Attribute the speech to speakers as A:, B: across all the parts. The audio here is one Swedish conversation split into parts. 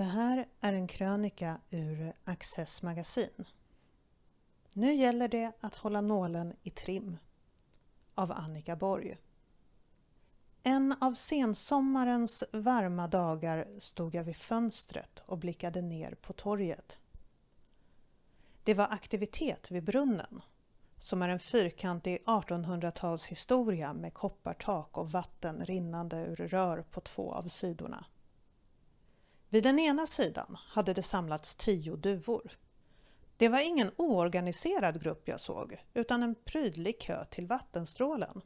A: Det här är en krönika ur Access magasin. Nu gäller det att hålla nålen i trim av Annika Borg. En av sensommarens varma dagar stod jag vid fönstret och blickade ner på torget. Det var aktivitet vid brunnen, som är en fyrkantig 1800-talshistoria med koppartak och vatten rinnande ur rör på två av sidorna. Vid den ena sidan hade det samlats tio duvor. Det var ingen oorganiserad grupp jag såg, utan en prydlig kö till vattenstrålen.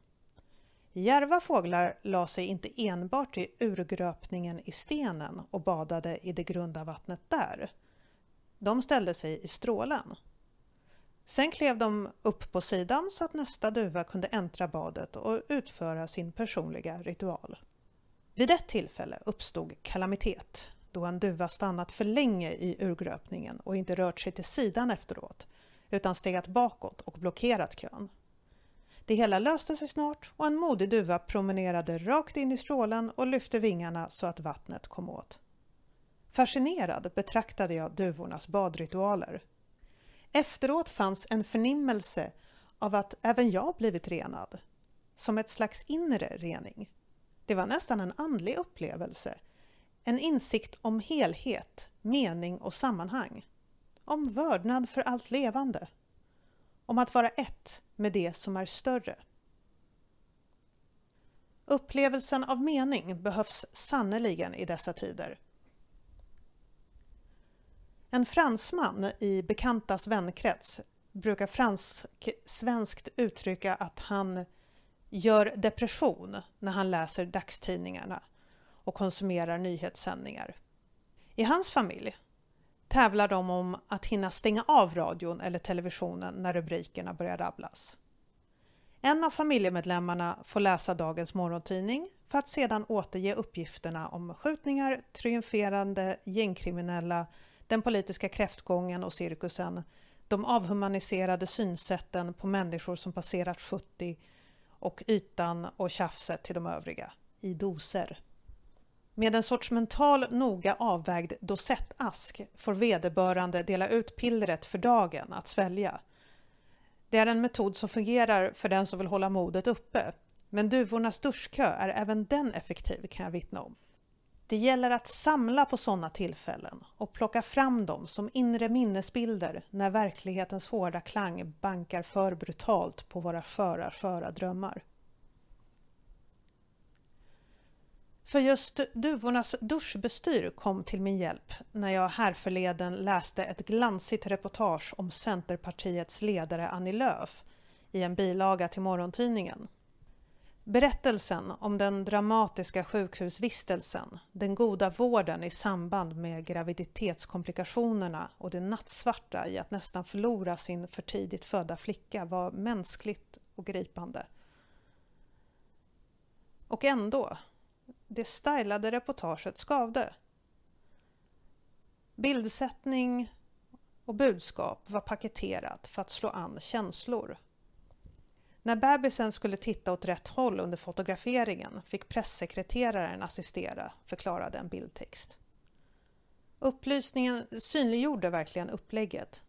A: Järva fåglar la sig inte enbart i urgröpningen i stenen och badade i det grunda vattnet där. De ställde sig i strålen. Sen klev de upp på sidan så att nästa duva kunde äntra badet och utföra sin personliga ritual. Vid ett tillfälle uppstod kalamitet då en duva stannat för länge i urgröpningen och inte rört sig till sidan efteråt utan stegat bakåt och blockerat kön. Det hela löste sig snart och en modig duva promenerade rakt in i strålen och lyfte vingarna så att vattnet kom åt. Fascinerad betraktade jag duvornas badritualer. Efteråt fanns en förnimmelse av att även jag blivit renad, som ett slags inre rening. Det var nästan en andlig upplevelse, en insikt om helhet, mening och sammanhang. Om vördnad för allt levande. Om att vara ett med det som är större. Upplevelsen av mening behövs sannerligen i dessa tider. En fransman i bekantas vänkrets brukar fransk-svenskt uttrycka att han gör depression när han läser dagstidningarna och konsumerar nyhetssändningar. I hans familj tävlar de om att hinna stänga av radion eller televisionen när rubrikerna börjar rabblas. En av familjemedlemmarna får läsa dagens morgontidning för att sedan återge uppgifterna om skjutningar, triumferande gängkriminella, den politiska kräftgången och cirkusen, de avhumaniserade synsätten på människor som passerat 70 och ytan och tjafset till de övriga, i doser. Med en sorts mental noga avvägd dosettask får vederbörande dela ut pillret för dagen att svälja. Det är en metod som fungerar för den som vill hålla modet uppe. Men duvornas duschkö är även den effektiv kan jag vittna om. Det gäller att samla på sådana tillfällen och plocka fram dem som inre minnesbilder när verklighetens hårda klang bankar för brutalt på våra sköra, sköra drömmar. För just duvornas duschbestyr kom till min hjälp när jag härförleden läste ett glansigt reportage om Centerpartiets ledare Annie Lööf i en bilaga till morgontidningen. Berättelsen om den dramatiska sjukhusvistelsen, den goda vården i samband med graviditetskomplikationerna och det nattsvarta i att nästan förlora sin för tidigt födda flicka var mänskligt och gripande. Och ändå, det stylade reportaget skavde. Bildsättning och budskap var paketerat för att slå an känslor. När bebisen skulle titta åt rätt håll under fotograferingen fick pressekreteraren assistera, förklarade en bildtext. Upplysningen synliggjorde verkligen upplägget.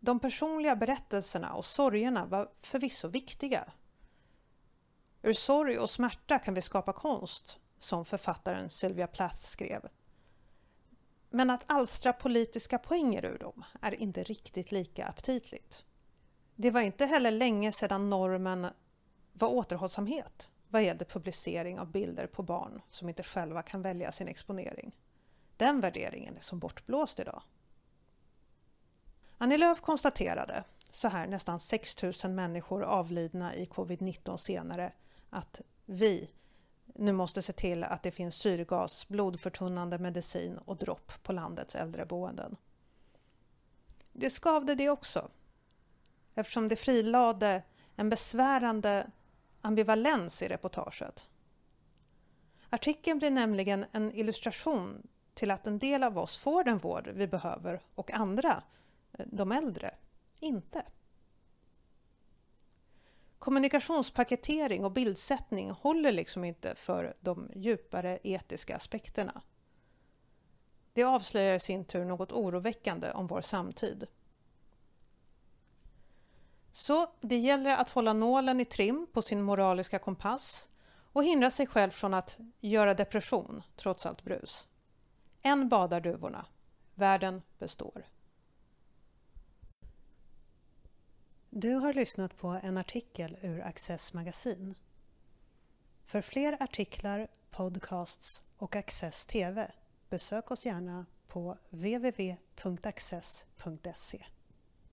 A: De personliga berättelserna och sorgerna var förvisso viktiga Ur sorg och smärta kan vi skapa konst, som författaren Sylvia Plath skrev. Men att alstra politiska poänger ur dem är inte riktigt lika aptitligt. Det var inte heller länge sedan normen var återhållsamhet vad gällde publicering av bilder på barn som inte själva kan välja sin exponering. Den värderingen är som bortblåst idag. Annie Lööf konstaterade, så här nästan 6 000 människor avlidna i covid-19 senare, att vi nu måste se till att det finns syrgas, blodförtunnande medicin och dropp på landets äldreboenden. Det skavde det också eftersom det frilade en besvärande ambivalens i reportaget. Artikeln blir nämligen en illustration till att en del av oss får den vård vi behöver och andra, eh, de äldre, inte. Kommunikationspaketering och bildsättning håller liksom inte för de djupare etiska aspekterna. Det avslöjar i sin tur något oroväckande om vår samtid. Så det gäller att hålla nålen i trim på sin moraliska kompass och hindra sig själv från att göra depression trots allt brus. En badar duvorna. Världen består. Du har lyssnat på en artikel ur Access magasin. För fler artiklar, podcasts och Access TV besök oss gärna på www.access.se